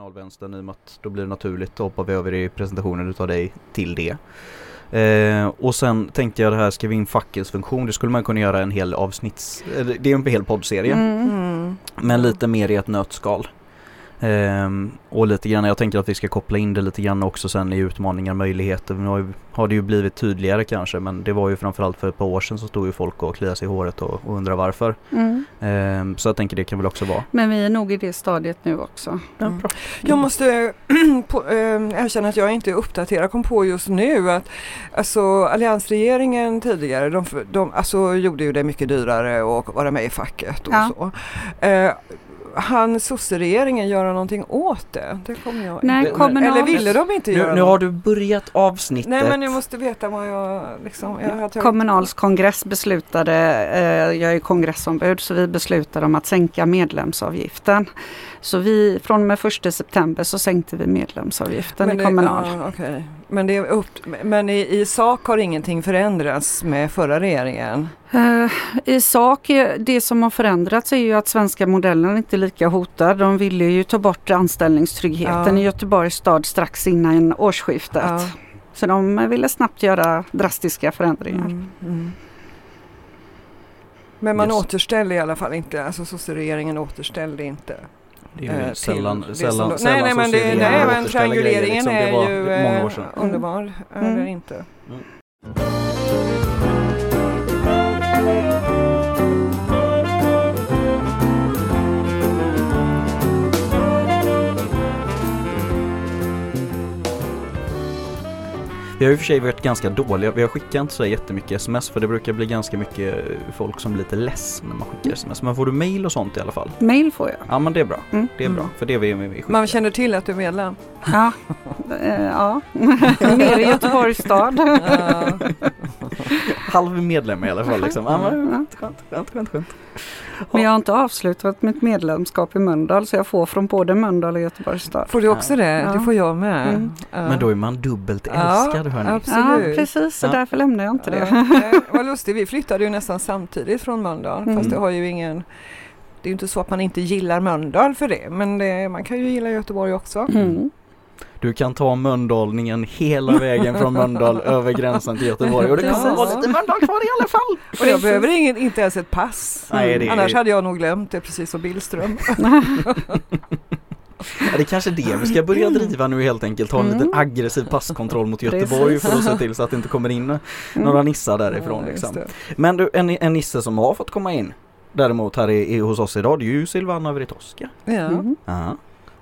kommunalvänstern i och med att då blir det naturligt. Då hoppar vi över i presentationen utav dig till det. Eh, och sen tänkte jag det här, ska vi in fackens funktion? Det skulle man kunna göra en hel avsnitts... Det är en hel poddserie. Mm. Mm. Men lite mer i ett nötskal. Ehm, och lite grann, jag tänker att vi ska koppla in det lite grann också sen i utmaningar, möjligheter. Nu har, ju, har det ju blivit tydligare kanske men det var ju framförallt för ett par år sedan så stod ju folk och kliade sig i håret och, och undrar varför. Mm. Ehm, så jag tänker det kan väl också vara. Men vi är nog i det stadiet nu också. Mm. Jag måste på, äh, erkänna att jag inte är uppdaterad. kom på just nu att alltså, alliansregeringen tidigare de, de alltså, gjorde ju det mycket dyrare att vara med i facket och Ja. så. Eh, han sosseregeringen göra någonting åt det? det kommer jag Nej, inte. kommunal- Eller ville de inte göra Nu, nu något? har du börjat avsnittet. Nej men jag måste veta vad jag liksom... Jag har tagit- Kommunals kongress beslutade, eh, jag är kongressombud, så vi beslutade om att sänka medlemsavgiften. Så vi, från och med 1 september så sänkte vi medlemsavgiften men i det- Kommunal. ja, okej. Men, det är upp, men i, i sak har ingenting förändrats med förra regeringen? Eh, I sak, det som har förändrats är ju att svenska modellen inte är lika hotad. De ville ju ta bort anställningstryggheten Ja. i Göteborgs stad strax innan årsskiftet. Ja. Så de ville snabbt göra drastiska förändringar. Mm, mm. Men man Yes. återställde i alla fall inte, alltså sosseregeringen återställde inte. Det är eh, ju till sällan, det sällan, som då- sällan Nej, nej, men, det, nej, men trianguleringen liksom. Är ju många eh, år sedan. underbar, Mm. eller inte? Vi har ju för sig varit ganska dåliga, vi har skickat inte så jättemycket sms för det brukar bli ganska mycket folk som blir lite less när man skickar sms. Men får du mail och sånt i alla fall? Mail får jag. Ja men det är bra, Mm. det är bra. Mm. För det är vi, vi. Man känner till att du är medlem? Ja, eh, ja. mer i Göteborgs stad. Halv medlem i alla fall liksom. Ja, men, skönt, skönt, skönt, skönt. Men jag har inte avslutat mitt medlemskap i Mölndal så jag får från både Mölndal och Göteborgs stad. Får du också det? Ja. Det får jag med. Mm. Ja. Men då är man dubbelt Ja, älskad hörni. Ja, Absolut. precis. Så Ja. därför lämnar jag inte det. Ja, vad lustigt, vi flyttade ju nästan samtidigt från Mölndal. Mm. Fast det har ju ingen... Det är ju inte så att man inte gillar Mölndal för det. Men det, man kan ju gilla Göteborg också. Mm. Du kan ta Mölndalningen hela vägen från Mölndal över gränsen till Göteborg och det kommer Ja. vara lite Mölndal kvar i alla fall. Och jag behöver ingen, inte ens ett pass. Nej, det är- Annars hade jag nog glömt det precis som Billström. Ja, det är kanske det vi ska börja driva nu helt enkelt. Ha en Mm. liten aggressiv passkontroll mot Göteborg Precis. för att se till så att det inte kommer in några nissar därifrån. Ja, Liksom. Men du, en, en nisse som har fått komma in däremot här i, i, hos oss idag det är ju Silvana Vritoska. Ja. Mm.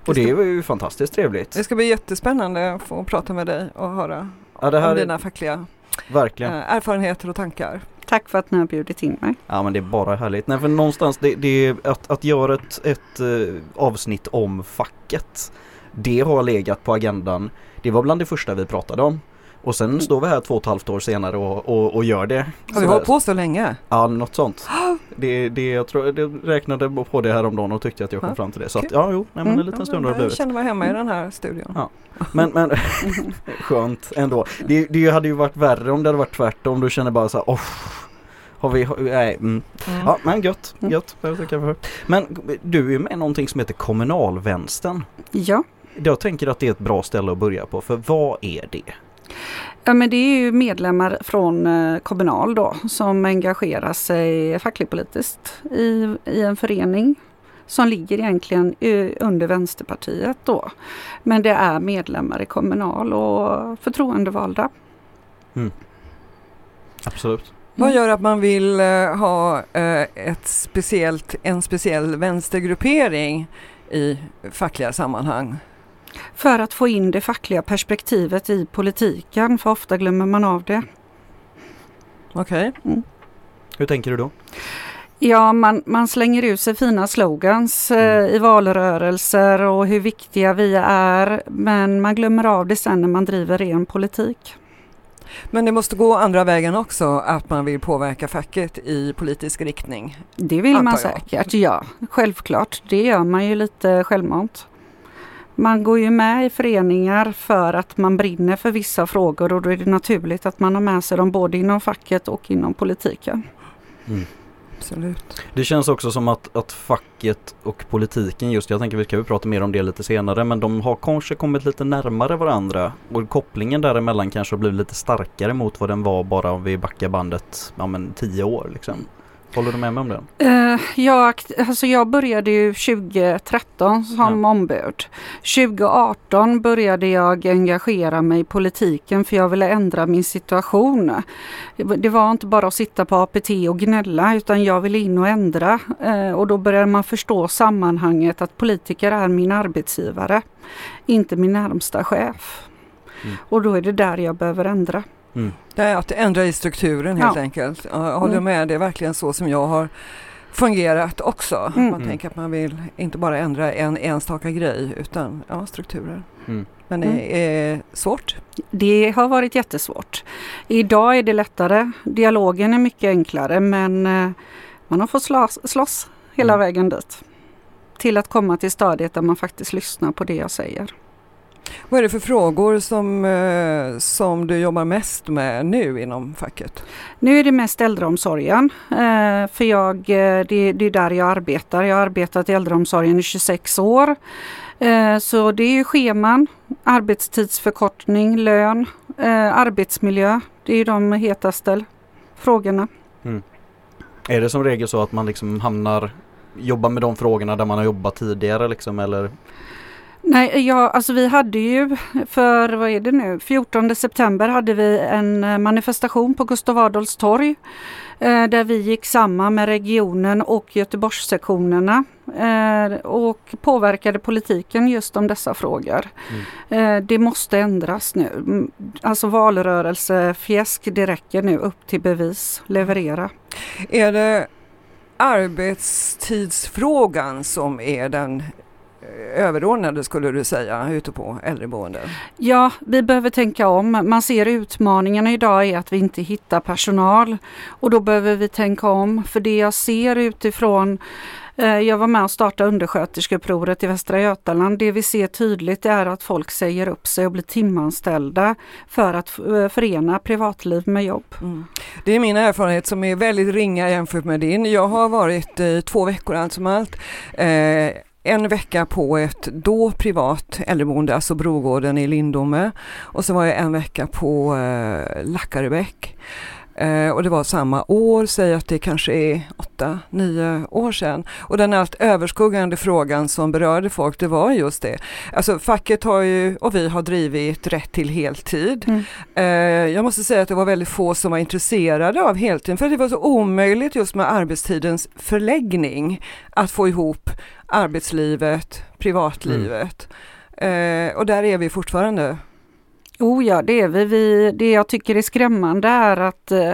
Och det var ju fantastiskt trevligt. Det ska bli jättespännande att få prata med dig och höra Ja det här om dina fackliga verkligen. eh, erfarenheter och tankar. Tack för att ni har bjudit in mig. Ja men det är bara härligt. Nej för någonstans det, det att, att göra ett, ett eh, avsnitt om facket. Det har legat på agendan. Det var bland det första vi pratade om. Och sen står vi här två och ett halvt år senare och, och, och gör det. Har vi hållit på så länge? Ja, något sånt. Det, det, jag tror, jag räknade på det här om dagen och tyckte att jag kom fram till det. Så att, ja, jo, nej, men en Mm. liten stund har det jag blivit. känner mig hemma i den här studion. Ja. Men, men skönt ändå. Det, det hade ju varit värre om det hade varit tvärtom. Du känner bara så här, oh, har vi, har, nej, mm. Mm. Ja, men gött, Mm. gött. Det jag. Men du är med i någonting som heter kommunalvänstern. Ja. Jag tänker att det är ett bra ställe att börja på, för vad är det? Ja, men det är ju medlemmar från eh, Kommunal då som engagerar sig fackligt politiskt i, i en förening som ligger egentligen eh, under Vänsterpartiet då. Men det är medlemmar i Kommunal och förtroendevalda. Absolut. Vad gör att man vill eh, ha ett speciellt, en speciell vänstergruppering i fackliga sammanhang? För att få in det fackliga perspektivet i politiken, för ofta glömmer man av det. Okej. Hur tänker du då? Ja, man, man slänger ut sig fina slogans eh, i valrörelser och hur viktiga vi är. Men man glömmer av det sen när man driver ren politik. Men det måste gå andra vägen också, att man vill påverka facket i politisk riktning. Det vill man säkert, ja. Självklart, det gör man ju lite självmant. Man går ju med i föreningar för att man brinner för vissa frågor och då är det naturligt att man har med sig dem både inom facket och inom politiken. Mm. Absolut. Det känns också som att, att facket och politiken just, jag tänker vi ska prata mer om det lite senare, men de har kanske kommit lite närmare varandra och kopplingen däremellan kanske har blivit lite starkare mot vad den var bara om vi backar bandet, ja men tio år liksom. Håller du med mig om det? Uh, jag, alltså jag började ju 2013 som ja. ombud. 2018 började jag engagera mig i politiken för jag ville ändra min situation. Det var inte bara att sitta på APT och gnälla utan jag ville in och ändra. Uh, och då började man förstå sammanhanget att politiker är min arbetsgivare, inte min närmsta chef. Mm. Och då är det där jag behöver ändra. Mm. Det är att ändra i strukturen helt ja. enkelt. Jag håller mm. med, det är verkligen så som jag har fungerat också. Mm. Man tänker att man vill inte bara ändra en enstaka grej utan ja, strukturer. Mm. Men det mm. är svårt. Det har varit jättesvårt. Idag är det lättare. Dialogen är mycket enklare men eh, man har fått slåss, slåss hela mm. vägen dit. Till att komma till stadiet där man faktiskt lyssnar på det jag säger. Vad är det för frågor som, eh, som du jobbar mest med nu inom facket? Nu är det mest äldreomsorgen. Eh, för jag, eh, det, det är där jag arbetar. Jag har arbetat i äldreomsorgen i 26 år. Så det är scheman, arbetstidsförkortning, lön, arbetsmiljö. Det är de hetaste frågorna. Mm. Är det som regel så att man liksom hamnar, jobbar med de frågorna där man har jobbat tidigare liksom eller? Nej, ja, alltså vi hade ju för, vad är det nu, 14 september hade vi en eh, manifestation på Gustav Adolfs torg eh, där vi gick samman med regionen och Göteborgssektionerna eh, och påverkade politiken just om dessa frågor. Mm. Eh, det måste ändras nu. Alltså valrörelsefjäsk, det räcker nu upp till bevis, leverera. Är det arbetstidsfrågan som är den överordnade skulle du säga ute på äldreboenden? Ja, vi behöver tänka om. Man ser utmaningarna idag är att vi inte hittar personal och då behöver vi tänka om. För det jag ser utifrån eh, jag var med och startade undersköterskeupproret i Västra Götaland. Det vi ser tydligt är att folk säger upp sig och blir timanställda för att eh, förena privatliv med jobb. Mm. Det är min erfarenhet som är väldigt ringa jämfört med din. Jag har varit eh, två veckor allt som allt eh, en vecka på ett då privat äldreboende, alltså Brogården i Lindome. Och så var jag en vecka på eh, Lackarebäck. Eh, och det var samma år, säg att det kanske är åtta, nio år sedan. Och den allt överskuggande frågan som berörde folk, det var just det. Alltså facket har ju, och vi har drivit rätt till heltid. Mm. Eh, jag måste säga att det var väldigt få som var intresserade av heltid, för det var så omöjligt just med arbetstidens förläggning att få ihop arbetslivet, privatlivet. Mm. Eh, och där är vi fortfarande. Oh ja, det är vi. vi. Det jag tycker är skrämmande är att eh,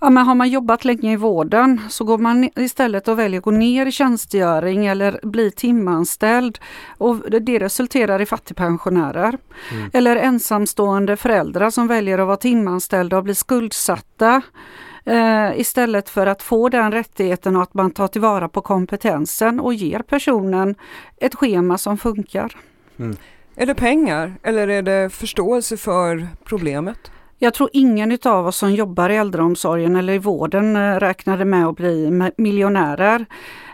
Ja, men har man jobbat länge i vården så går man istället och väljer att gå ner i tjänstgöring eller bli timanställd och det resulterar i fattigpensionärer. Mm. Eller ensamstående föräldrar som väljer att vara timanställda och bli skuldsatta eh, istället för att få den rättigheten och att man tar tillvara på kompetensen och ger personen ett schema som funkar. Mm. Är det pengar eller är det förståelse för problemet? Jag tror ingen av oss som jobbar i äldreomsorgen eller i vården eh, räknade med att bli miljonärer.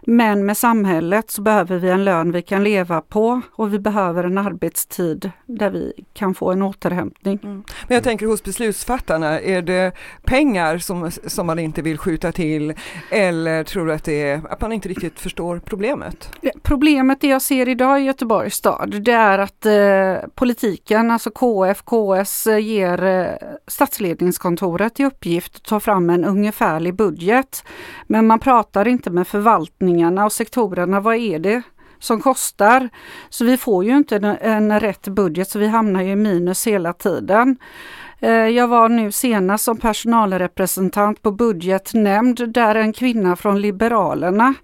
Men med samhället så behöver vi en lön vi kan leva på och vi behöver en arbetstid där vi kan få en återhämtning. Mm. Men jag tänker hos beslutsfattarna, är det pengar som, som man inte vill skjuta till eller tror du att det är att man inte riktigt förstår problemet? Problemet det jag ser idag i Göteborgs stad det är att eh, politiken, alltså KF, KS eh, ger eh, statsledningskontoret i uppgift att ta fram en ungefärlig budget. Men man pratar inte med förvaltningen förvaltningarna och sektorerna, vad är det som kostar? Så vi får ju inte en, en rätt budget så vi hamnar ju i minus hela tiden. Eh, jag var nu senast som personalrepresentant på budgetnämnd där en kvinna från Liberalerna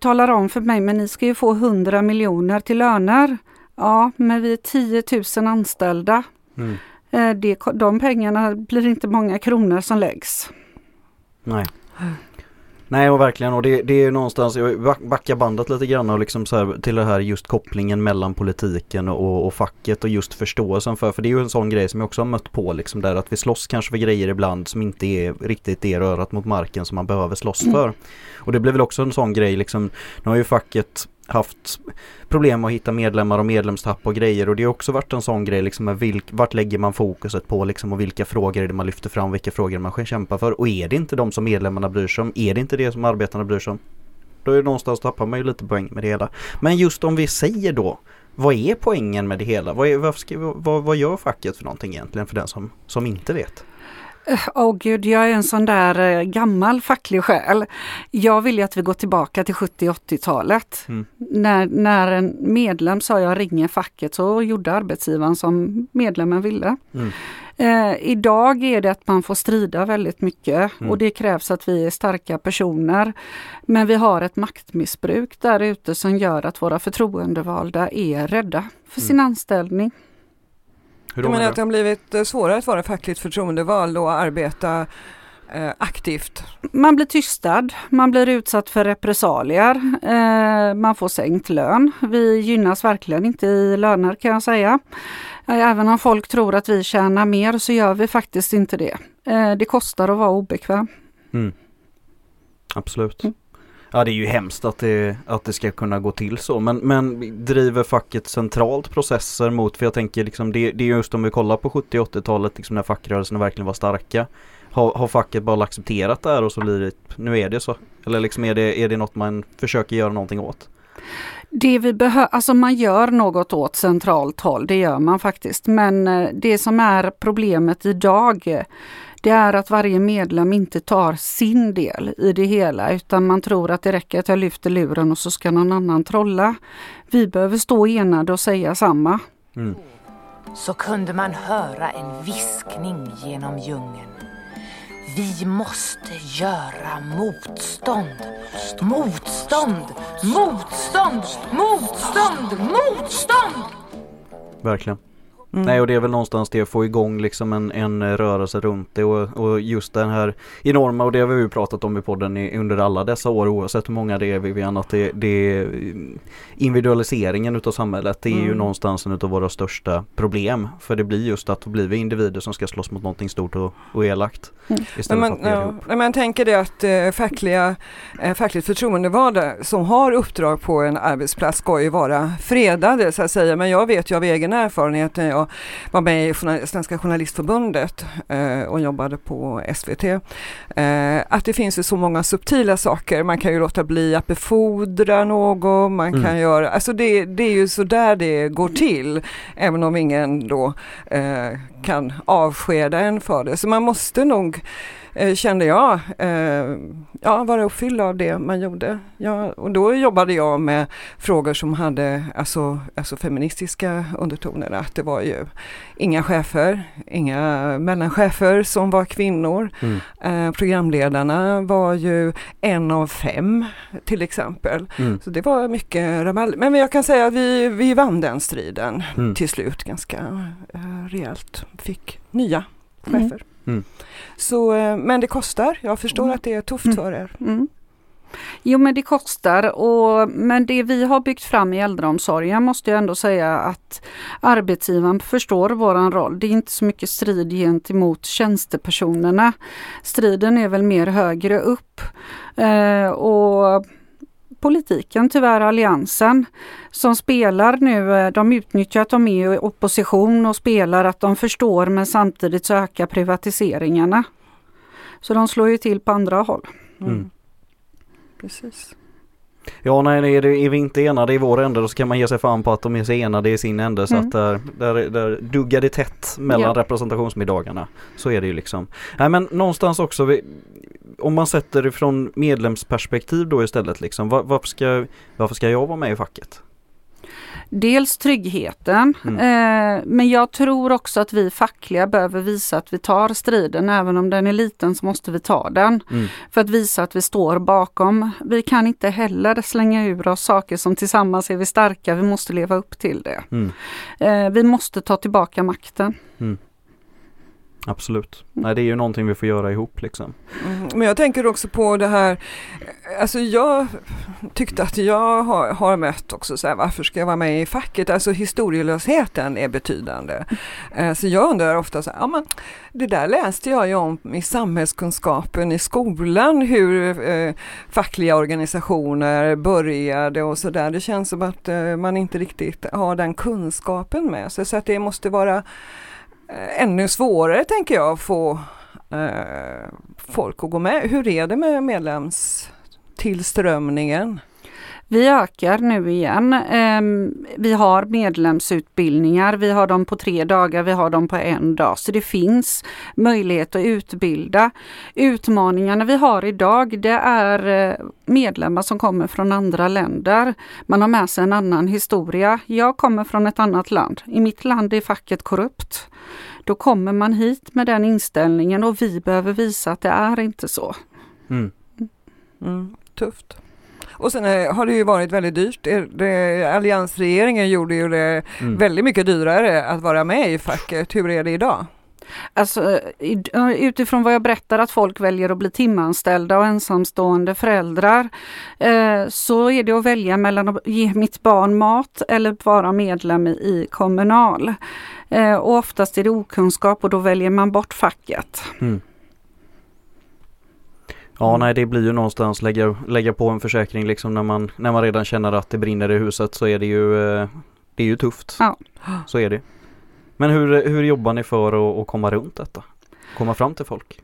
talar om för mig, men ni ska ju få 100 miljoner till löner. Ja, men vi är 10 000 anställda. Mm. Eh, det, de pengarna blir inte många kronor som läggs. Nej. Nej och verkligen och det, det är någonstans, jag backar bandet lite grann och liksom så här, till det här just kopplingen mellan politiken och, och facket och just förståelsen för, för det är ju en sån grej som jag också har mött på liksom där att vi slåss kanske för grejer ibland som inte är riktigt det rörat mot marken som man behöver slåss för. Mm. Och det blir väl också en sån grej liksom, nu har ju facket haft problem att hitta medlemmar och medlemstapp och grejer och det har också varit en sån grej liksom med vilk, vart lägger man fokuset på liksom och vilka frågor är det man lyfter fram, vilka frågor man kämpar för och är det inte de som medlemmarna bryr sig om, är det inte det som arbetarna bryr sig om då är det någonstans tappar man ju lite poäng med det hela. Men just om vi säger då vad är poängen med det hela? Vad, är, vad, ska, vad, vad gör facket för någonting egentligen för den som, som inte vet? Åh oh, gud, jag är en sån där eh, gammal facklig själ. Jag vill ju att vi går tillbaka till 70-80-talet. Mm. När, när en medlem sa jag ringer facket så gjorde arbetsgivaren som medlemmen ville. Mm. Eh, idag är det att man får strida väldigt mycket mm. och det krävs att vi är starka personer. Men vi har ett maktmissbruk där ute som gör att våra förtroendevalda är rädda för sin mm. anställning. Hur du menar att det har blivit eh, svårare att vara fackligt förtroendevald och arbeta eh, aktivt? Man blir tystad, man blir utsatt för repressalier, eh, man får sänkt lön. Vi gynnas verkligen inte i löner kan jag säga. Eh, även om folk tror att vi tjänar mer så gör vi faktiskt inte det. Eh, det kostar att vara obekväm. Mm. Absolut. Mm. Ja det är ju hemskt att det, att det ska kunna gå till så men, men driver facket centralt processer mot, för jag tänker liksom det, det är just om vi kollar på 70 80-talet liksom när fackrörelserna verkligen var starka. Har, har facket bara accepterat det här och så blir det, nu är det så? Eller liksom är det, är det något man försöker göra någonting åt? Det vi behöver, alltså man gör något åt centralt håll, det gör man faktiskt. Men eh, det som är problemet idag det är att varje medlem inte tar sin del i det hela utan man tror att det räcker att jag lyfter luren och så ska någon annan trolla. Vi behöver stå enade och säga samma. Mm. Så kunde man höra en viskning genom djungeln. Vi måste göra motstånd. Motstånd! Motstånd! Motstånd! Motstånd! Verkligen. Mm. Nej och det är väl någonstans det att få igång liksom en, en rörelse runt det och, och just den här enorma och det har vi ju pratat om i podden i, under alla dessa år oavsett hur många det är Vivian att det, det individualiseringen utav samhället det är mm. ju någonstans en utav våra största problem för det blir just att då blir vi individer som ska slåss mot någonting stort och, och elakt. Mm. Istället men, för att ja, men tänker det att äh, fackliga, äh, fackligt förtroendevalda som har uppdrag på en arbetsplats ska ju vara fredade så att säga men jag vet ju av egen erfarenhet när jag jag var med i Svenska Journalistförbundet eh, och jobbade på SVT. Eh, att det finns ju så många subtila saker. Man kan ju låta bli att befordra någon, man mm. kan göra, alltså det, det är ju så där det går till, även om ingen då eh, kan avskeda en för det. Så man måste nog eh, kände jag, eh, ja, vara uppfylld av det man gjorde. Ja, och då jobbade jag med frågor som hade alltså, alltså feministiska undertoner. Att det var ju inga chefer, inga mellanchefer som var kvinnor. Mm. Eh, programledarna var ju en av fem till exempel. Mm. Så det var mycket rabalder. Men jag kan säga att vi, vi vann den striden mm. till slut ganska eh, rejält. Fick nya chefer. Mm. Så, eh, men det kostar. Jag förstår mm. att det är tufft mm. för er. Mm. Jo men det kostar och, men det vi har byggt fram i äldreomsorgen måste jag ändå säga att arbetsgivaren förstår våran roll. Det är inte så mycket strid gentemot tjänstepersonerna. Striden är väl mer högre upp. Eh, och politiken, tyvärr Alliansen, som spelar nu, eh, de utnyttjar att de är i opposition och spelar att de förstår men samtidigt så ökar privatiseringarna. Så de slår ju till på andra håll. Mm. mm. Precis. Ja nej, är, det, är vi inte enade i vår ände då så kan man ge sig fan på att de är så enade i sin ände så mm. att där, där, där duggar det tätt mellan ja. representationsmiddagarna. Så är det ju liksom. Nej men någonstans också, vi, om man sätter det från medlemsperspektiv då istället liksom, var, varför, ska, varför ska jag vara med i facket? Dels tryggheten, mm. eh, men jag tror också att vi fackliga behöver visa att vi tar striden. Även om den är liten så måste vi ta den. Mm. För att visa att vi står bakom. Vi kan inte heller slänga ur oss saker som tillsammans är vi starka. Vi måste leva upp till det. Mm. Eh, vi måste ta tillbaka makten. Absolut. Nej det är ju någonting vi får göra ihop liksom. Mm, men jag tänker också på det här, alltså jag tyckte att jag har, har mött också så här, varför ska jag vara med i facket? Alltså historielösheten är betydande. Eh, Så jag undrar ofta så här, ja men det där läste jag ju om i samhällskunskapen i skolan, hur eh, fackliga organisationer började och så där. Det känns som att eh, man inte riktigt har den kunskapen med sig, så att det måste vara Eh, ännu svårare tänker jag att få eh, folk att gå med. Hur är det med medlemstillströmningen? Vi ökar nu igen. Ehm, Vi har medlemsutbildningar. Vi har dem på tre dagar, vi har dem på en dag. Så det finns möjlighet att utbilda. Utmaningarna vi har idag det är eh, medlemmar som kommer från andra länder. Man har med sig en annan historia. Jag kommer från ett annat land. I mitt land är facket korrupt. Då kommer man hit med den inställningen och vi behöver visa att det är inte så. Mm. Mm, tufft. Och sen eh, har det ju varit väldigt dyrt. Det- Det, alliansregeringen gjorde ju det Mm. väldigt mycket dyrare att vara med i facket. Hur är det idag? Alltså utifrån vad jag berättar att folk väljer att bli timanställda och ensamstående föräldrar eh, så är det att välja mellan att ge mitt barn mat eller vara medlem i- i Kommunal. Eh, och oftast är det okunskap och då väljer man bort facket. Mm. Ja nej det blir ju någonstans lägga, lägga på en försäkring liksom när man, när man redan känner att det brinner i huset så är det ju, eh, det är ju tufft. Ja. Så är det. Men hur, hur jobbar ni för att, att komma runt detta? Komma fram till folk?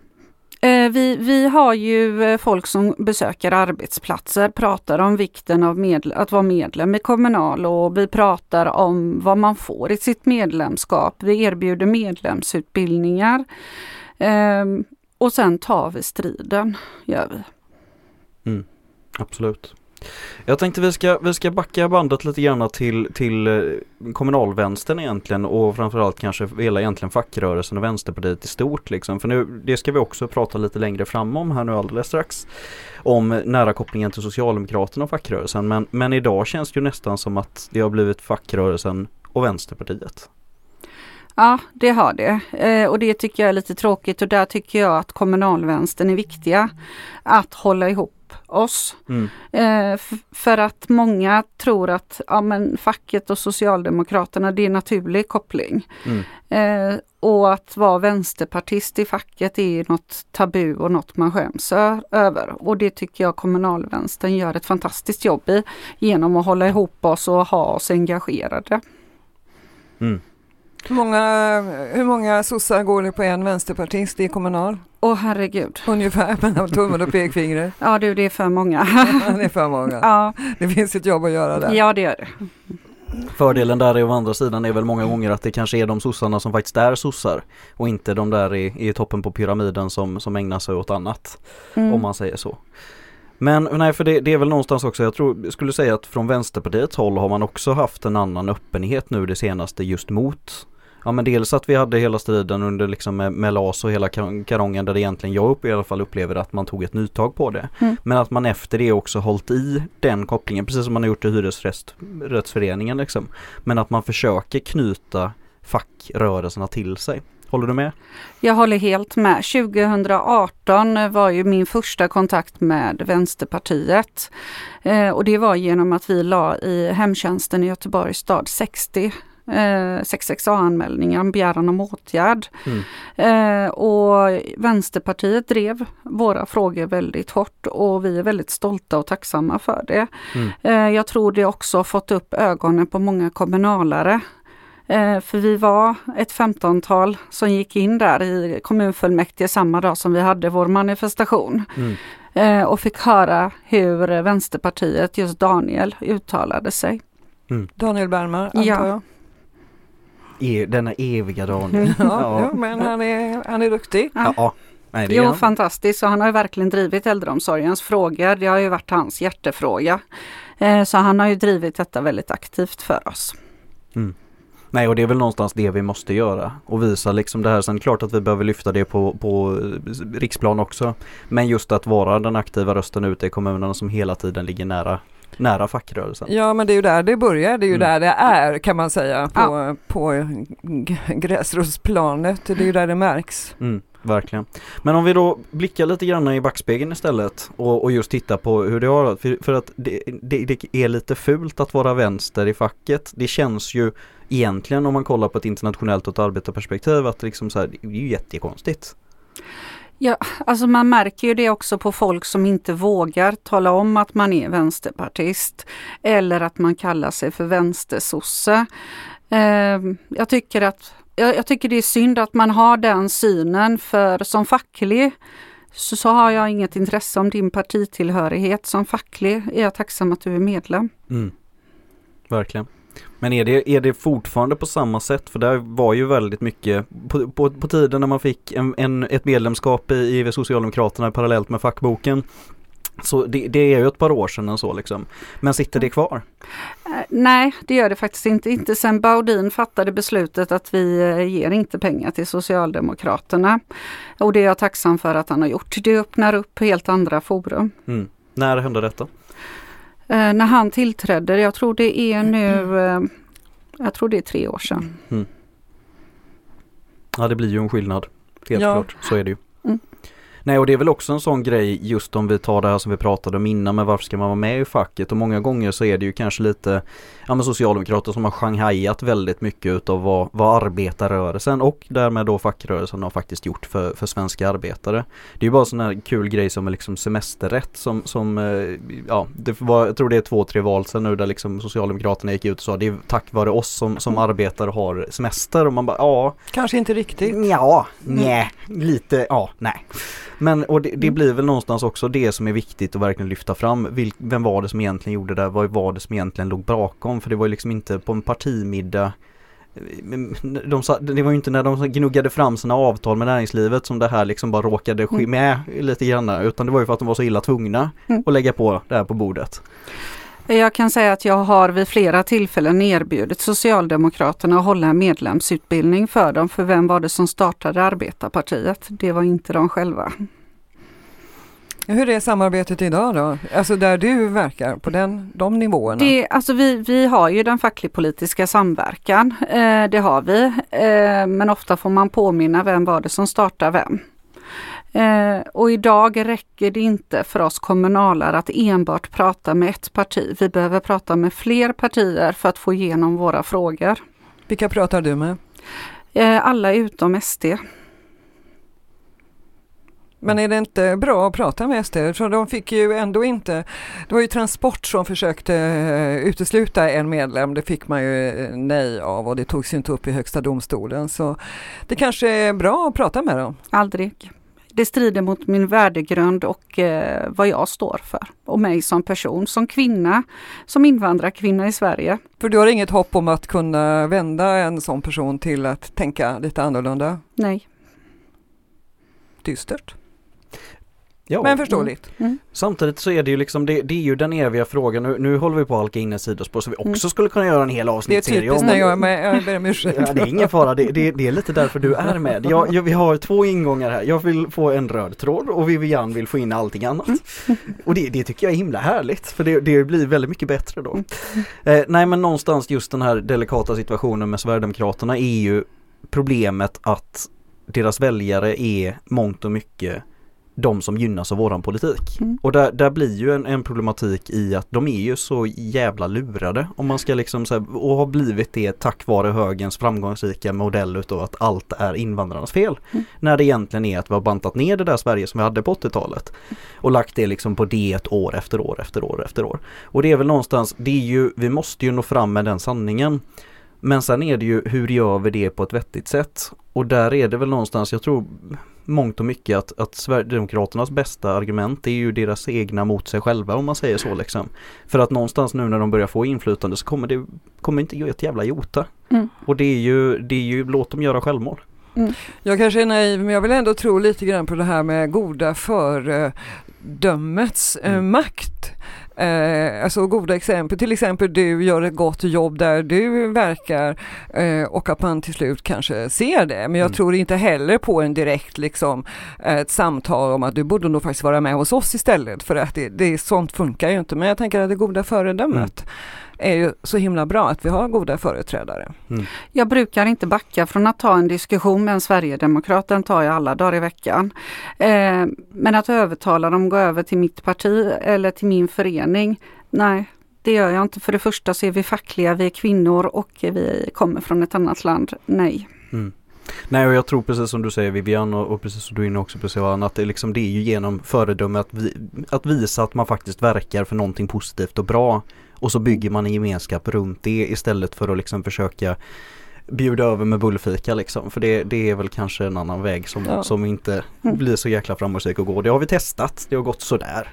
Eh, vi, vi har ju eh, folk som besöker arbetsplatser, pratar om vikten av medle- att vara medlem i Kommunal och vi pratar om vad man får i sitt medlemskap. Vi erbjuder medlemsutbildningar. Och sen tar vi striden, gör vi. Mm. Absolut. Jag tänkte vi ska, vi ska backa bandet lite grann till, till eh, kommunalvänstern egentligen och framförallt kanske hela egentligen fackrörelsen och Vänsterpartiet i stort liksom. För nu, det ska vi också prata lite längre fram om här nu alldeles strax. Om nära kopplingen till Socialdemokraterna och fackrörelsen. Men, men idag känns det ju nästan som att det har blivit fackrörelsen och Vänsterpartiet. Ja, det har det. Eh, och det tycker jag är lite tråkigt och där tycker jag att kommunalvänstern är viktiga. Att hålla ihop oss. Mm. Eh, för att många tror att ja, men facket och Socialdemokraterna det är en naturlig koppling. Mm. Eh, och att vara vänsterpartist i facket är något tabu och något man skäms över. Och det tycker jag kommunalvänstern gör ett fantastiskt jobb i genom att hålla ihop oss och ha oss engagerade. Mm. Hur många, hur många sossar går det på en vänsterpartist i kommunal? Åh herregud. Ungefär mellan tummen och pekfingret. Ja du, det är för många. Det är för många. ja, Det finns ett jobb att göra där. ja, det gör det. Fördelen där är å andra sidan är väl många gånger att det kanske är de sossarna som faktiskt är sossar och inte de där i, i toppen på pyramiden som, som ägnar sig åt annat. Mm. om man säger så. Men nej, för det, det är väl någonstans också, jag tror, jag skulle säga att från Vänsterpartiets håll har man också haft en annan öppenhet nu det senaste just mot Ja men dels att vi hade hela striden under liksom med, med LAS och hela kar- karongen där det egentligen jag upp, i alla fall upplever att man tog ett nytag på det. Mm. Men att man efter det också hållit i den kopplingen precis som man har gjort i hyresrättsföreningen liksom. Men att man försöker knyta fackrörelserna till sig. Håller du med? Jag håller helt med. 2018 var ju min första kontakt med Vänsterpartiet. Eh, och det var genom att vi la i hemtjänsten i Göteborgs stad 60 eh, 66A-anmälningar om begäran om åtgärd. Mm. Eh, och Vänsterpartiet drev våra frågor väldigt hårt och vi är väldigt stolta och tacksamma för det. Mm. Eh, jag tror det också har fått upp ögonen på många kommunalare. Eh, för vi var ett 15-tal som gick in där i kommunfullmäktige samma dag som vi hade vår manifestation. Mm. Eh, och fick höra hur Vänsterpartiet, just Daniel, uttalade sig. Daniel Bergman antar Ja. jag. E, denna eviga Daniel. Ja, Ja. men han är, han är duktig. Ja. Ja, nej det är Jo, han. fantastiskt. Så han har ju verkligen drivit äldreomsorgens frågor. Det har ju varit hans hjärtefråga. Eh, så han har ju drivit detta väldigt aktivt för oss. Nej och det är väl någonstans det vi måste göra och visa liksom det här. Sen klart att vi behöver lyfta det på, på riksplan också. Men just att vara den aktiva rösten ute i kommunerna som hela tiden ligger nära nära fackrörelsen. Ja men det är ju där det börjar, det är ju Mm. där det är kan man säga på, på g- gräsrotsplanet. Det är ju där det märks. Mm, verkligen. Men om vi då blickar lite grann i backspegeln istället och, och just tittar på hur det har varit. För, för att det, det, det är lite fult att vara vänster i facket. Det känns ju egentligen om man kollar på ett internationellt och ett arbetarperspektiv att liksom så här, det är ju jättekonstigt. Ja, Alltså man märker ju det också på folk som inte vågar tala om att man är vänsterpartist. Eller att man kallar sig för vänstersosse. Ehm, jag, tycker att, jag tycker det är synd att man har den synen för som facklig så, så har jag inget intresse om din partitillhörighet. Som facklig är jag tacksam att du är medlem. Mm. Verkligen. Men är det, är det fortfarande på samma sätt? För det var ju väldigt mycket på, på, på tiden när man fick en, en, ett medlemskap i, i Socialdemokraterna parallellt med fackboken. Så det, det är ju ett par år sedan så liksom. Men sitter det kvar? Eh, nej, det gör det faktiskt inte. Inte sen Baudin fattade beslutet att vi eh, ger inte pengar till Socialdemokraterna. Och det är jag tacksam för att han har gjort. Det öppnar upp helt andra forum. Mm. När hände detta? Eh, när han tillträdde, jag tror det är nu, eh, jag tror det är tre år sedan. Ja det blir ju en skillnad. Helt Ja. klart, så är det ju. Mm. Nej och det är väl också en sån grej just om vi tar det här som vi pratade om innan med varför ska man vara med i facket och många gånger så är det ju kanske lite ja men socialdemokrater som har shanghajat väldigt mycket utav vad, vad arbetarrörelsen och därmed då fackrörelsen har faktiskt gjort för, för svenska arbetare. Det är ju bara sån här kul grej som liksom semesterrätt som, som eh, ja det var, jag tror det är två, tre val sedan nu där liksom Socialdemokraterna gick ut och sa det är tack vare oss som, som arbetare har semester och man bara ja Kanske inte riktigt. Ja, nej, lite, ja, nej. Men och det, det blir väl någonstans också det som är viktigt att verkligen lyfta fram. Vil, vem var det som egentligen gjorde det? Vad var det som egentligen låg bakom? För det var ju liksom inte på en partimiddag de, sa- det var ju inte när de gnuggade fram sina avtal med näringslivet som det här liksom bara råkade ske Mm. med lite grann utan det var ju för att de var så illa tvungna Mm. att lägga på det här på bordet. Jag kan säga att jag har vid flera tillfällen erbjudit Socialdemokraterna att hålla en medlemsutbildning för dem. För vem var det som startade Arbetarpartiet? Det var inte de själva. Hur är samarbetet idag då? Alltså där du verkar på den, de nivåerna? Det, alltså vi, vi har ju den facklig-politiska samverkan, eh, det har vi. Eh, men ofta får man påminna vem var det som startade vem. Eh, och idag räcker det inte för oss kommunalare att enbart prata med ett parti. Vi behöver prata med fler partier för att få igenom våra frågor. Vilka pratar du med? Eh, alla utom SD. Men är det inte bra att prata med SD? För de fick ju ändå inte, det var ju Transport som försökte eh, utesluta en medlem, det fick man ju eh, nej av och det togs ju inte upp i Högsta domstolen. Så det kanske är bra att prata med dem. Aldrig. Det strider mot min värdegrund och eh, vad jag står för. Och mig som person, som kvinna, som invandrarkvinna i Sverige. För du har inget hopp om att kunna vända en sån person till att tänka lite annorlunda? Nej. Dystert, Ja. men förståeligt. Samtidigt så är det ju liksom, det, det är ju den eviga frågan, nu, nu håller vi på att halka in i sidospår så vi också Mm. skulle kunna göra en hel Det är avsnittsserie typiskt när jag är med, jag ber om ursäkt. Ja, det är ingen fara, det, det, det är lite därför du är med. Jag, jag, vi har två ingångar här. Jag vill få en röd tråd och Vivian vill få in allting annat. Och det, det tycker jag är himla härligt för det, det blir väldigt mycket bättre då. Eh, nej men någonstans just den här delikata situationen med Sverigedemokraterna är ju problemet att deras väljare är mångt och mycket de som gynnas av våran politik. Mm. Och där, där blir ju en, en problematik i att de är ju så jävla lurade om man ska liksom så här, och har blivit det tack vare högens framgångsrika modell utav att allt är invandrarnas fel. Mm. När det egentligen är att vi har bantat ner det där Sverige som vi hade på 80-talet. Och lagt det liksom på det år efter år efter år efter år. Och det är väl någonstans, det är ju, vi måste ju nå fram med den sanningen. Men sen är det ju, hur gör vi det på ett vettigt sätt? Och där är det väl någonstans, jag tror mångt och mycket att, att Sverigedemokraternas bästa argument är ju deras egna mot sig själva om man säger så liksom. För att någonstans nu när de börjar få inflytande så kommer det kommer inte göra ett jävla jota. Mm. Och det är ju, det är ju, låt dem göra självmål. Jag kanske är naiv men jag vill ändå tro lite grann på det här med goda föredömets eh, Mm. makt. Eh, alltså goda exempel, till exempel du gör ett gott jobb där du verkar eh, och att man till slut kanske ser det. Men jag Mm. tror inte heller på en direkt liksom ett samtal om att du borde nog faktiskt vara med hos oss istället för att det, det, sånt funkar ju inte. Men jag tänker att det goda föredömet är ju så himla bra att vi har goda företrädare. Jag brukar inte backa från att ta en diskussion med en sverigedemokrat, den tar jag alla dagar i veckan. Eh, men att övertala dem att gå över till mitt parti eller till min förening, nej. Det gör jag inte. För det första så är vi fackliga, vi är kvinnor och vi kommer från ett annat land. Nej. Mm. Nej och jag tror precis som du säger Vivian och, och precis som du är inne också på Sivan att det, är liksom, det är ju genom föredöme att, vi, att visa att man faktiskt verkar för någonting positivt och bra och så bygger man en gemenskap runt det istället för att liksom försöka bjuda över med bullfika liksom. För det, det är väl kanske en annan väg som, Ja. som inte Mm. blir så jäkla framgångsrik att gå. Det har vi testat, det har gått sådär.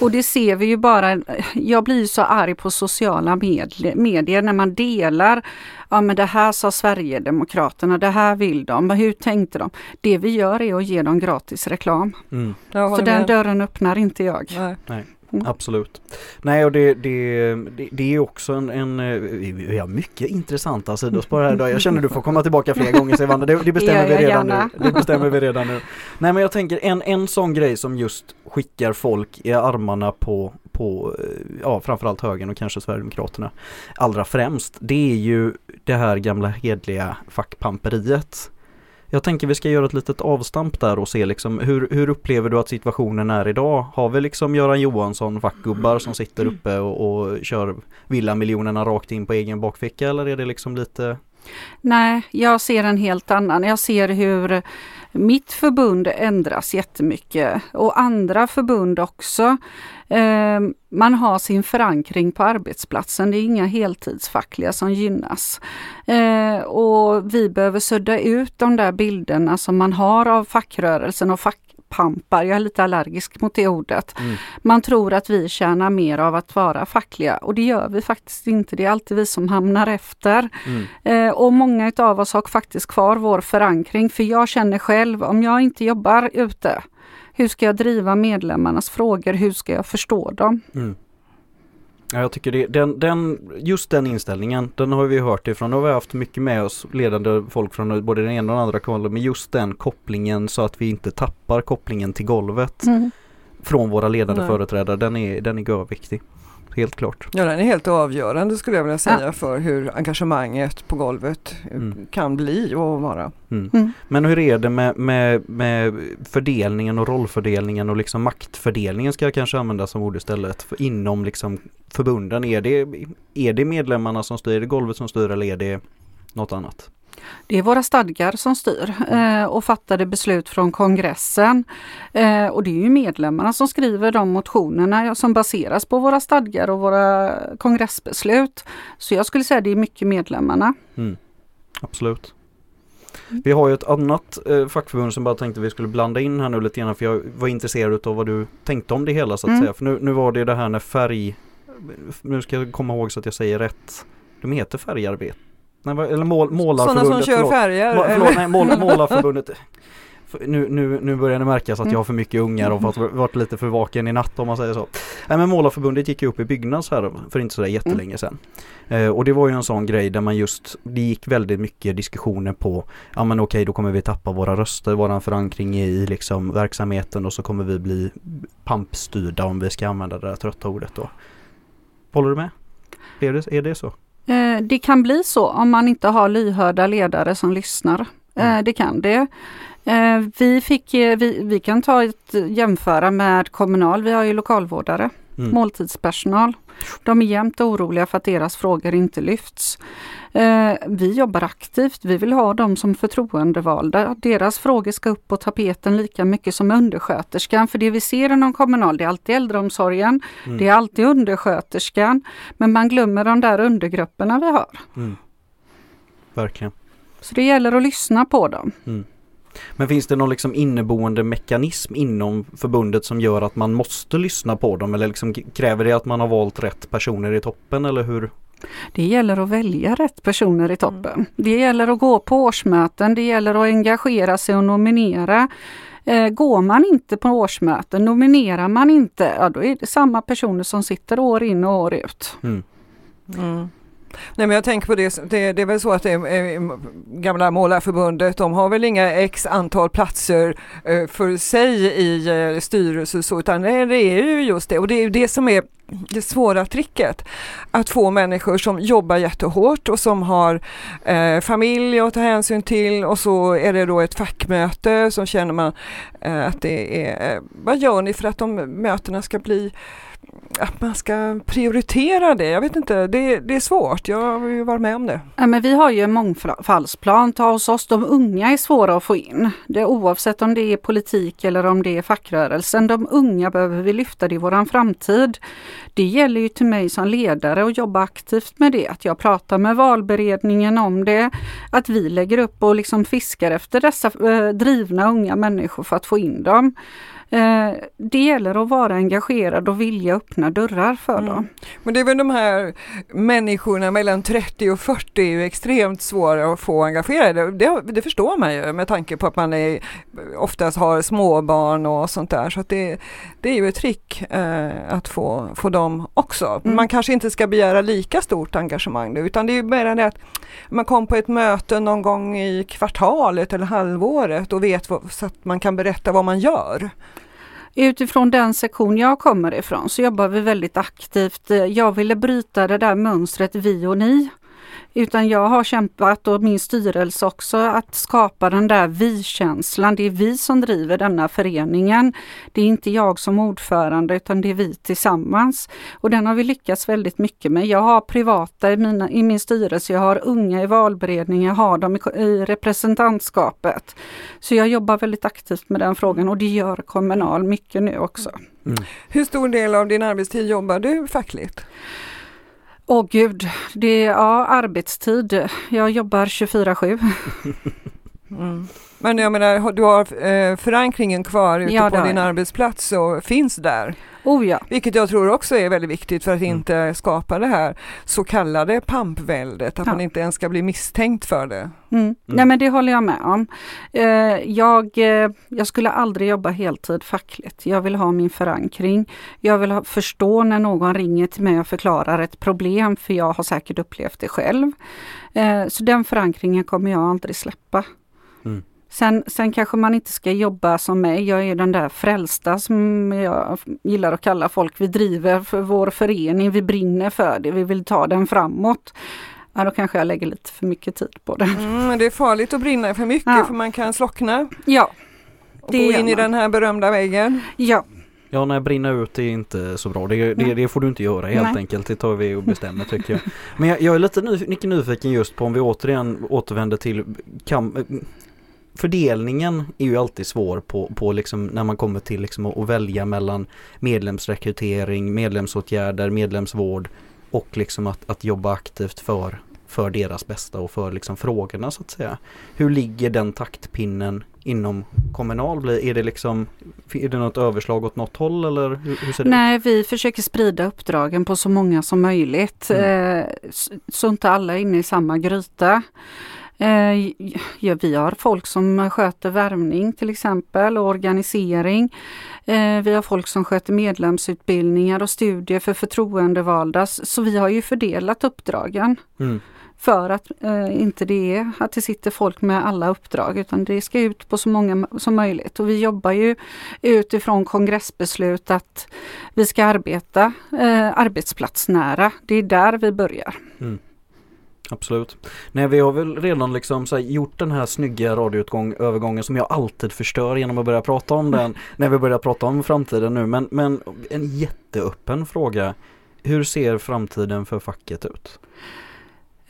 Och det ser vi ju bara, jag blir så arg på sociala medle- medier när man delar, ja men det här sa Sverigedemokraterna, det här vill de, men hur tänkte de? Det vi gör är att ge dem gratis reklam. Mm. Håller den med. dörren öppnar inte jag. Nej. Mm. Absolut. Nej och det, det, det, det är också en, en eh, vi har mycket intressanta sidospår här idag. Jag känner du får komma tillbaka fler gånger Sevanda. Det, det bestämmer vi redan gärna. nu. Det bestämmer vi redan nu. Nej men jag tänker en, en sån grej som just skickar folk i armarna på, på eh, ja framförallt högern och kanske Sverigedemokraterna allra främst. Det är ju det här gamla hedliga fackpamperiet. Jag tänker vi ska göra ett litet avstamp där och se liksom hur, hur upplever du att situationen är idag? Har vi liksom Göran Johansson fackgubbar som sitter uppe och, och kör villamiljonerna rakt in på egen bakficka eller är det liksom lite Nej, jag ser en helt annan. Jag ser hur mitt förbund ändras jättemycket och andra förbund också. Ehm, man har sin förankring på arbetsplatsen. Det är inga heltidsfackliga som gynnas. Ehm, och vi behöver sudda ut de där bilderna som man har av fackrörelsen och fackpampar. Jag är lite allergisk mot det ordet. Mm. Man tror att vi tjänar mer av att vara fackliga och det gör vi faktiskt inte. Det är alltid vi som hamnar efter. mm, Eh, och många utav oss har faktiskt kvar vår förankring för jag känner själv om jag inte jobbar ute, hur ska jag driva medlemmarnas frågor? Hur ska jag förstå dem? mm. Ja, jag tycker det, den, den, just den inställningen, den har vi hört ifrån, och vi har haft mycket med oss ledande folk från både den ena och den andra kanalen, men just den kopplingen så att vi inte tappar kopplingen till golvet från våra ledande Nej. företrädare, den är, den är görviktig. Helt klart. Ja, den är helt avgörande skulle jag vilja säga för hur engagemanget på golvet eh, Mm. kan bli och vara. Mm. Mm. Men hur är det med, med, med fördelningen och rollfördelningen och liksom maktfördelningen ska jag kanske använda som ord istället för inom liksom förbunden. Är det, är det medlemmarna som styr, är det golvet som styr eller är det något annat? Det är våra stadgar som styr eh, och fattade beslut från kongressen. Eh, och det är ju medlemmarna som skriver de motionerna som baseras på våra stadgar och våra kongressbeslut. Så jag skulle säga det är mycket medlemmarna. Mm. Absolut. Vi har ju ett annat eh, fackförbund som bara tänkte vi skulle blanda in här nu lite grann för jag var intresserad av vad du tänkte om det hela så att Mm. säga. För nu, nu var det det här när färg, nu ska jag komma ihåg så att jag säger rätt. De heter färgarbete. Nej, eller mål, målarförbundet. Sådana som kör förlåt. färger. Må, eller? förlåt, nej, mål, målarförbundet. Nu, nu, nu börjar det märkas att Mm. jag har för mycket ungar och fått varit lite för vaken i natt om man säger så. Nej men Målarförbundet gick ju upp i Byggnads här för inte sådär jättelänge sedan. Eh, och det var ju en sån grej där man just, det gick väldigt mycket diskussioner på, ja men okej då kommer vi tappa våra röster, våran förankring i liksom verksamheten och så kommer vi bli pampstyrda om vi ska använda det där trötta ordet då. Håller du med? Är det, är det så? Eh, Det kan bli så om man inte har lyhörda ledare som lyssnar. Eh, Mm. Det kan det. Eh, Vi, fick, vi, vi kan ta ett jämföra med Kommunal. Vi har ju lokalvårdare, Mm. måltidspersonal. De är jämt oroliga för att deras frågor inte lyfts. Eh, Vi jobbar aktivt. Vi vill ha dem som förtroendevalda. Deras frågor ska upp på tapeten lika mycket som undersköterskan. För det vi ser inom Kommunal, det är alltid äldreomsorgen. Mm. Det är alltid undersköterskan. Men man glömmer de där undergrupperna vi har. Mm. Verkligen. Så det gäller att lyssna på dem. Men finns det någon liksom inneboende mekanism inom förbundet som gör att man måste lyssna på dem eller liksom kräver det att man har valt rätt personer i toppen eller hur? Det gäller att välja rätt personer i toppen. Det gäller att gå på årsmöten, det gäller att engagera sig och nominera. Eh, går man inte på årsmöten, nominerar man inte, ja då är det samma personer som sitter år in och år ut. Mm. Mm. Nej men jag tänker på det, det, det är väl så att det är, gamla målarförbundet, de har väl inga x antal platser eh, för sig i eh, styrelser så, utan det är ju just det och det är det som är det svåra tricket. Att få människor som jobbar jättehårt och som har eh, familj att ta hänsyn till och så är det då ett fackmöte så känner man eh, att det är, eh, vad gör ni för att de mötena ska bli att man ska prioritera det. Jag vet inte, det, det är svårt. Jag har ju varit med om det. Ja, men vi har ju en mångfaldsplan hos oss. De unga är svåra att få in. Det, oavsett om det är politik eller om det är fackrörelsen. De unga behöver vi lyfta, det i våran framtid. Det gäller ju till mig som ledare att jobba aktivt med det. Att jag pratar med valberedningen om det. Att vi lägger upp och liksom fiskar efter dessa eh, drivna unga människor för att få in dem. Eh, det gäller att vara engagerad och vilja öppna dörrar för mm. dem. Men det är väl de här människorna mellan 30 och 40 är ju extremt svåra att få engagerade. Det, det förstår man ju med tanke på att man är, oftast har småbarn och sånt där. Så det, det är ju ett trick eh, att få, få dem också. Mm. Man kanske inte ska begära lika stort engagemang nu utan det är mer det att man kom på ett möte någon gång i kvartalet eller halvåret och vet vad, så att man kan berätta vad man gör. Utifrån den sektion jag kommer ifrån så jobbar vi väldigt aktivt. Jag ville bryta det där mönstret vi och ni. Utan jag har kämpat och min styrelse också att skapa den där vi-känslan. Det är vi som driver denna föreningen. Det är inte jag som ordförande utan det är vi tillsammans. Och den har vi lyckats väldigt mycket med. Jag har privata i, mina, i min styrelse, jag har unga i valberedningen, jag har dem i, i representantskapet. Så jag jobbar väldigt aktivt med den frågan och det gör Kommunal mycket nu också. Mm. Hur stor del av din arbetstid jobbar du fackligt? Åh gud, det är ja, arbetstid. Jag jobbar 24-7. Mm. Men jag menar, du har eh, förankringen kvar ute ja, på din arbetsplats och finns där? Oh ja. Vilket jag tror också är väldigt viktigt för att mm. inte skapa det här så kallade pampväldet, att ja. man inte ens ska bli misstänkt för det. Mm. Mm. Nej men det håller jag med om. Eh, jag, eh, jag skulle aldrig jobba heltid fackligt. Jag vill ha min förankring. Jag vill ha, förstå när någon ringer till mig och förklarar ett problem, för jag har säkert upplevt det själv. Så den förankringen kommer jag aldrig släppa. Mm. Sen, sen kanske man inte ska jobba som mig. Jag är den där frälsta som jag gillar att kalla folk. Vi driver för vår förening, vi brinner för det, vi vill ta den framåt. Ja, då kanske jag lägger lite för mycket tid på det. Mm, det är farligt att brinna för mycket ja. för man kan slockna. Ja. Och gå in i den här berömda väggen. Ja. Ja, nej, brinna ut är inte så bra. Det, det, det får du inte göra helt nej. enkelt. Det tar vi och bestämmer tycker jag. Men jag, jag är lite nyfiken, nyfiken just på om vi återigen återvänder till kam, fördelningen är ju alltid svår på, på liksom när man kommer till liksom att välja mellan medlemsrekrytering, medlemsåtgärder, medlemsvård och liksom att, att jobba aktivt för, för deras bästa och för liksom frågorna så att säga. Hur ligger den taktpinnen inom Kommunal? Är det liksom är det något överslag åt något håll eller hur, hur ser det Nej, ut? vi försöker sprida uppdragen på så många som möjligt. Mm. Eh, så inte alla är inne i samma gryta. Eh, ja, vi har folk som sköter värvning till exempel och organisering. Eh, vi har folk som sköter medlemsutbildningar och studier för förtroendevalda. Så vi har ju fördelat uppdragen. Mm. För att eh, inte det är att det sitter folk med alla uppdrag utan det ska ut på så många som möjligt. Och vi jobbar ju utifrån kongressbeslut att vi ska arbeta arbetsplatsnära. Det är där vi börjar. Mm. Absolut. Nej vi har väl redan liksom gjort den här snygga radioövergången som jag alltid förstör genom att börja prata om den när vi börjar prata om framtiden nu. Men, men en jätteöppen fråga. Hur ser framtiden för facket ut?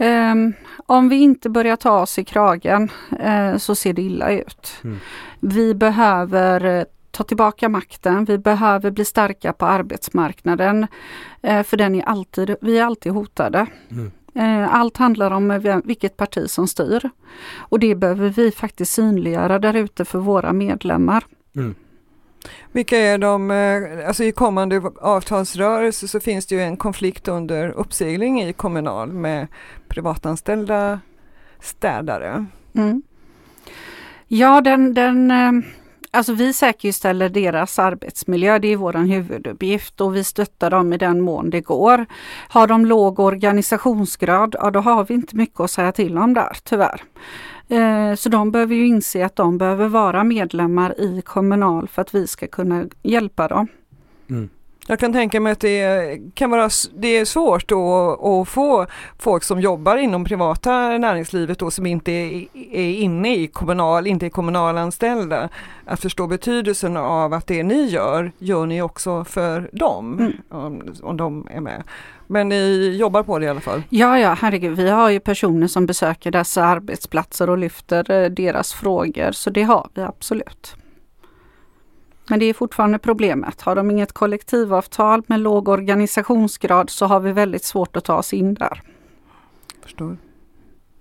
Um, om vi inte börjar ta oss i kragen uh, så ser det illa ut. Mm. Vi behöver uh, ta tillbaka makten. Vi behöver bli starka på arbetsmarknaden. Uh, för den är alltid, vi är alltid hotade. Mm. Eh, allt handlar om vilket parti som styr. Och det behöver vi faktiskt synliggöra där ute för våra medlemmar. Mm. Vilka är de, eh, alltså i kommande avtalsrörelse så finns det ju en konflikt under uppsegling i Kommunal med privatanställda städare. Mm. Ja, den, den, eh, alltså vi säkerställer deras arbetsmiljö, det är vår huvuduppgift och vi stöttar dem i den mån det går. Har de låg organisationsgrad, ja då har vi inte mycket att säga till om där tyvärr. Eh, så de behöver ju inse att de behöver vara medlemmar i Kommunal för att vi ska kunna hjälpa dem. Mm. Jag kan tänka mig att det kan vara det är svårt att, få folk som jobbar inom privata näringslivet då som inte är, är inne i kommunal, inte är kommunalanställda att förstå betydelsen av att det ni gör, gör ni också för dem mm. om, om de är med. Men ni jobbar på det i alla fall? Ja, ja, herregud. Vi har ju personer som besöker dessa arbetsplatser och lyfter eh, deras frågor, så det har vi absolut. Men det är fortfarande problemet. Har de inget kollektivavtal med låg organisationsgrad så har vi väldigt svårt att ta oss in där. Förstår.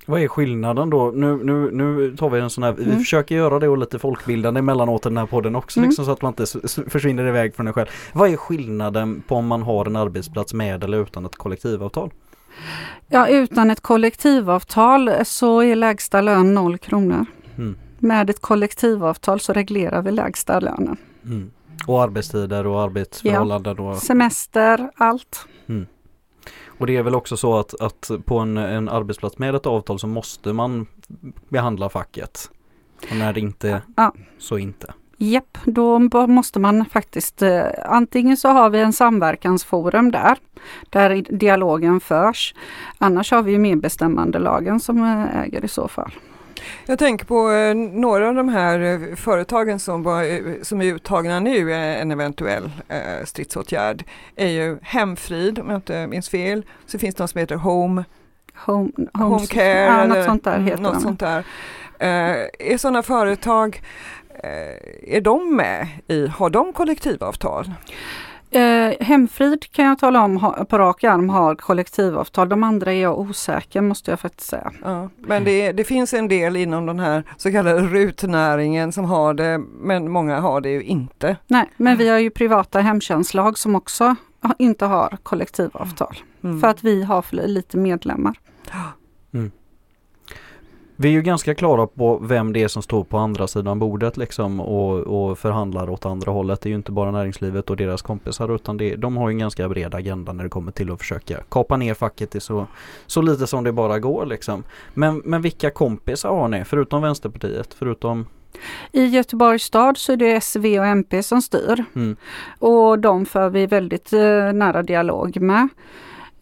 Vad är skillnaden då? Nu, nu, nu tar vi en sån här, mm. vi försöker göra det och lite folkbildande emellanåt i den här podden också mm. liksom, så att man inte försvinner iväg från det själv. Vad är skillnaden på om man har en arbetsplats med eller utan ett kollektivavtal? Ja, utan ett kollektivavtal så är lägsta lön 0 kronor. Mm. Med ett kollektivavtal så reglerar vi lägsta lönen. Mm. Och arbetstider och arbetsförhållanden? Ja. Och... Semester, allt. Mm. Och det är väl också så att, att på en, en arbetsplats med ett avtal så måste man behandla facket. Och när det inte ja. så inte. Japp, då måste man faktiskt eh, antingen så har vi en samverkansforum där, där dialogen förs. Annars har vi medbestämmandelagen som eh, äger i så fall. Jag tänker på eh, några av de här eh, företagen som, var, eh, som är uttagna nu, en eventuell stridsåtgärd, är ju Hemfrid om jag inte minns fel. Så finns det något som heter Home, Home, Home Care. Ja, något sånt där heter något sånt där. Är sådana företag, är de med i, har de kollektivavtal? Eh, Hemfrid kan jag tala om ha, på rak arm har kollektivavtal. De andra är jag osäker måste jag faktiskt säga. Ja, men det, det, finns en del inom den här så kallade rutnäringen som har det men många har det ju inte. Nej, men vi har ju privata hemtjänstlag som också inte har kollektivavtal. Mm. För att vi har för lite medlemmar. Mm. Vi är ju ganska klara på vem det är som står på andra sidan bordet liksom och, och förhandlar åt andra hållet. Det är ju inte bara näringslivet och deras kompisar utan det, de har ju en ganska bred agenda när det kommer till att försöka kapa ner facket till så, så lite som det bara går liksom. Men, men vilka kompisar har ni förutom Vänsterpartiet? Förutom i Göteborgs stad så är det SV och MP som styr. Mm. Och de för vi väldigt eh, nära dialog med.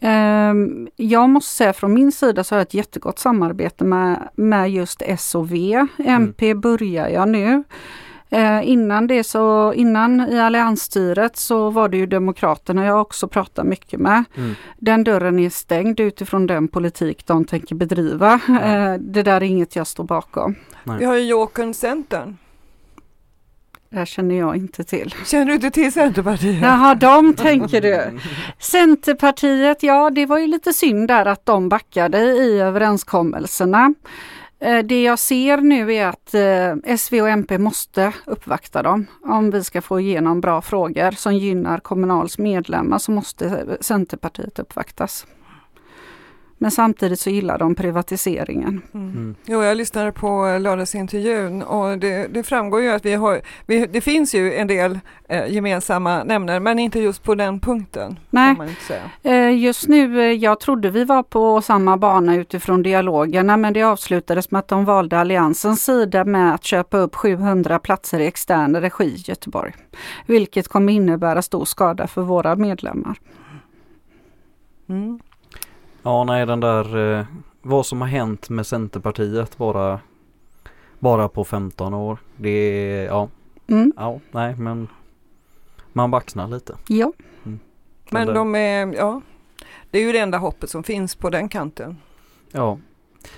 Ehm, jag måste säga från min sida så har jag ett jättegott samarbete med, med just S och V. MP mm. börjar jag nu. Eh, innan det så, innan i alliansstyret så var det ju Demokraterna jag också pratar mycket med. Mm. Den dörren är stängd utifrån den politik de tänker bedriva. Mm. det där är inget jag står bakom. Nej. Vi har ju Jokern Centern. Det här känner jag inte till. Känner du inte till Centerpartiet? Jaha, de tänker du. Centerpartiet, ja det var ju lite synd där att de backade i överenskommelserna. Eh, det jag ser nu är att eh, SV och MP måste uppvakta dem. Om vi ska få igenom bra frågor som gynnar Kommunals medlemmar så måste Centerpartiet uppvaktas. Men samtidigt så gillar de privatiseringen. Mm. Mm. Jo, jag lyssnade på lördagsintervjun och det, det framgår ju att vi har, vi, det finns ju en del eh, gemensamma nämner men inte just på den punkten. Nej, eh, just nu, eh, jag trodde vi var på samma bana utifrån dialogerna men det avslutades med att de valde Alliansens sida med att köpa upp 700 platser i extern regi i Göteborg. Vilket kommer innebära stor skada för våra medlemmar. Mm. Ja, nej den där eh, vad som har hänt med Centerpartiet bara bara på 15 år. Det är, ja. Mm. Ja, nej men man baxnar lite. Ja. Mm. Men de är, ja. Det är ju det enda hoppet som finns på den kanten. Ja.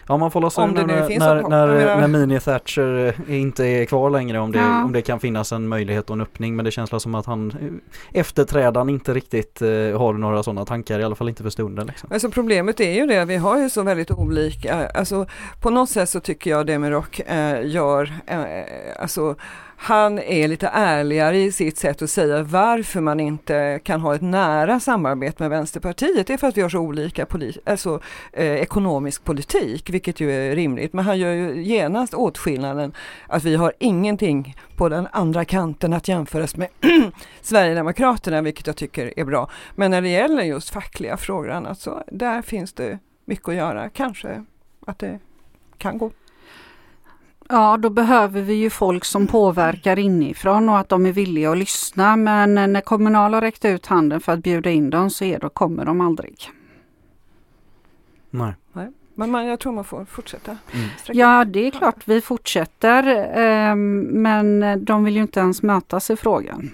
Ja man får om det nu när, när, när, när Mini Thatcher eh, inte är kvar längre om det, ja. om det kan finnas en möjlighet och en öppning men det känns som att han eh, efterträdaren inte riktigt eh, har några sådana tankar i alla fall inte för stunden. Liksom. Alltså problemet är ju det, vi har ju så väldigt olika, alltså på något sätt så tycker jag Demirok eh, gör, eh, alltså han är lite ärligare i sitt sätt att säga varför man inte kan ha ett nära samarbete med Vänsterpartiet. Det är för att vi har så olika poli- alltså, eh, ekonomisk politik, vilket ju är rimligt. Men han gör ju genast åtskillnaden att vi har ingenting på den andra kanten att jämföras med Sverigedemokraterna, vilket jag tycker är bra. Men när det gäller just fackliga frågor och annat, så där finns det mycket att göra. Kanske att det kan gå. Ja, då behöver vi ju folk som påverkar inifrån och att de är villiga att lyssna. Men när Kommunal har räckt ut handen för att bjuda in dem så är då kommer de aldrig. Nej. Men man, jag tror man får fortsätta. Mm. Ja, det är klart vi fortsätter. eh, Men de vill ju inte ens mötas i frågan.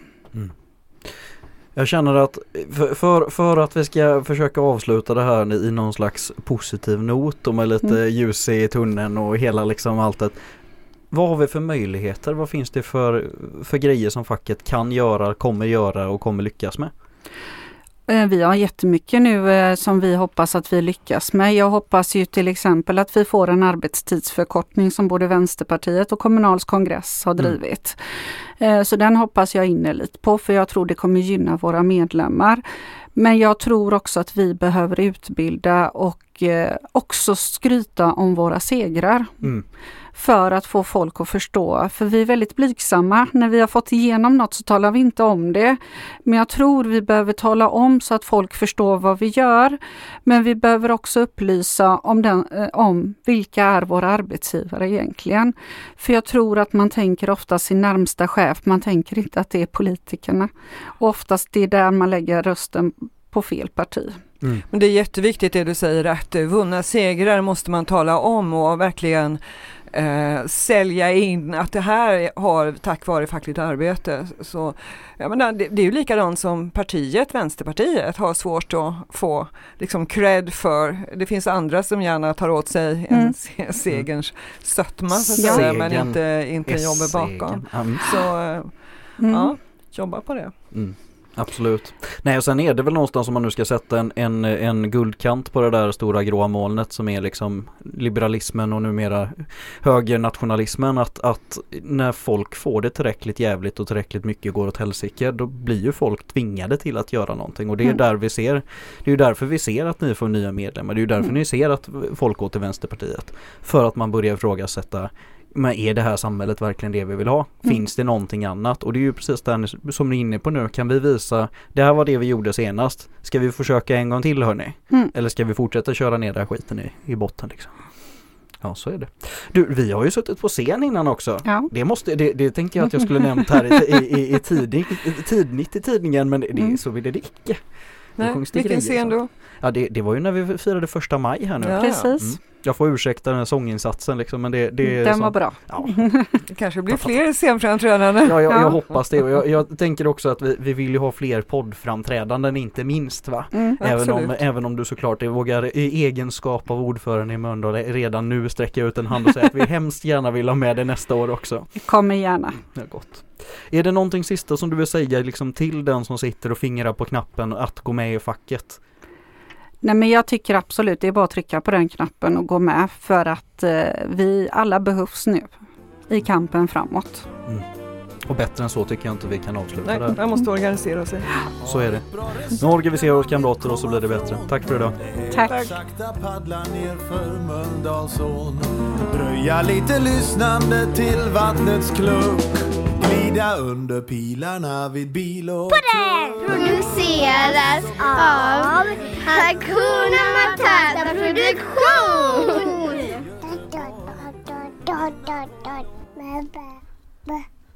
Jag känner att för, för, för att vi ska försöka avsluta det här i någon slags positiv not och med lite Mm. ljus i tunneln och hela liksom allt det. Vad har vi för möjligheter? Vad finns det för, för grejer som facket kan göra, kommer göra och kommer lyckas med? Eh, Vi har jättemycket nu eh, som vi hoppas att vi lyckas med. Jag hoppas ju till exempel att vi får en arbetstidsförkortning som både Vänsterpartiet och Kommunals kongress har Mm. drivit. Eh, Så den hoppas jag innerligt på för jag tror det kommer gynna våra medlemmar. Men jag tror också att vi behöver utbilda och också skryta om våra segrar Mm. För att få folk att förstå. För vi är väldigt blygsamma. När vi har fått igenom något så talar vi inte om det. Men jag tror vi behöver tala om så att folk förstår vad vi gör. Men vi behöver också upplysa om, den, eh, om vilka är våra arbetsgivare egentligen. För jag tror att man tänker ofta sin närmsta chef, man tänker inte att det är politikerna. Och oftast det är där man lägger rösten på fel parti. Mm. Men det är jätteviktigt det du säger att eh, vunna segrar måste man tala om och verkligen eh, sälja in att det här har tack vare fackligt arbete. Så, jag menar, det, det är ju likadant som partiet, Vänsterpartiet, har svårt att få liksom cred för. Det finns andra som gärna tar åt sig en Mm. se- segerns sötma så att säga, men inte, inte jobbar bakom. Mm. Så eh, Mm. ja, jobba på det. Mm. Absolut. Nej och sen är det väl någonstans om man nu ska sätta en, en, en guldkant på det där stora gråa molnet som är liksom liberalismen och numera högernationalismen att, att när folk får det tillräckligt jävligt och tillräckligt mycket går åt helsike då blir ju folk tvingade till att göra någonting och det är Mm. där vi ser Det är ju därför vi ser att ni får nya medlemmar, det är ju därför Mm. ni ser att folk går till Vänsterpartiet För att man börjar ifrågasätta men är det här samhället verkligen det vi vill ha? Mm. Finns det någonting annat? Och det är ju precis det som ni är inne på nu. Kan vi visa, det här var det vi gjorde senast. Ska vi försöka en gång till hörni? Mm. Eller ska vi fortsätta köra ner den här skiten i, i botten liksom? Ja, så är det. Du, vi har ju suttit på scen innan också. Ja. Det, måste, det, det tänkte jag att jag skulle nämnt här i, i, i, i, tidig, i tidningen men det, Mm. så ville det icke. Nej, vilken scen då? Ja, det, det var ju när vi firade första maj här nu. Ja. Precis. Mm. Jag får ursäkta den här sånginsatsen liksom men det, det är Den var bra. Ja, Det kanske blir fler scenframträdanden. Ja, jag, Ja. jag hoppas det och jag, jag tänker också att vi, vi vill ju ha fler poddframträdanden inte minst va? Mm. Även om, även om du såklart vågar i egenskap av ordförande i Mölndal redan nu sträcka ut en hand och säga att vi hemskt gärna vill ha med det nästa år också. Kommer gärna. Ja, gott. Är det någonting sista som du vill säga liksom till den som sitter och fingrar på knappen att gå med i facket? Nej men jag tycker absolut det är bara att trycka på den knappen och gå med för att eh, vi alla behövs nu i kampen framåt. Mm. Och bättre än så tycker jag inte vi kan avsluta Nej, det. man måste organisera sig. Så är det. Nu organiserar vi oss kamrater och så blir det bättre. Tack för idag. Tack. Sakta paddla ner för Mölndalsån Dröja lite lyssnande till vattnets klunk Glida under pilarna vid bil och produceras av Hakuna Matata Produktion.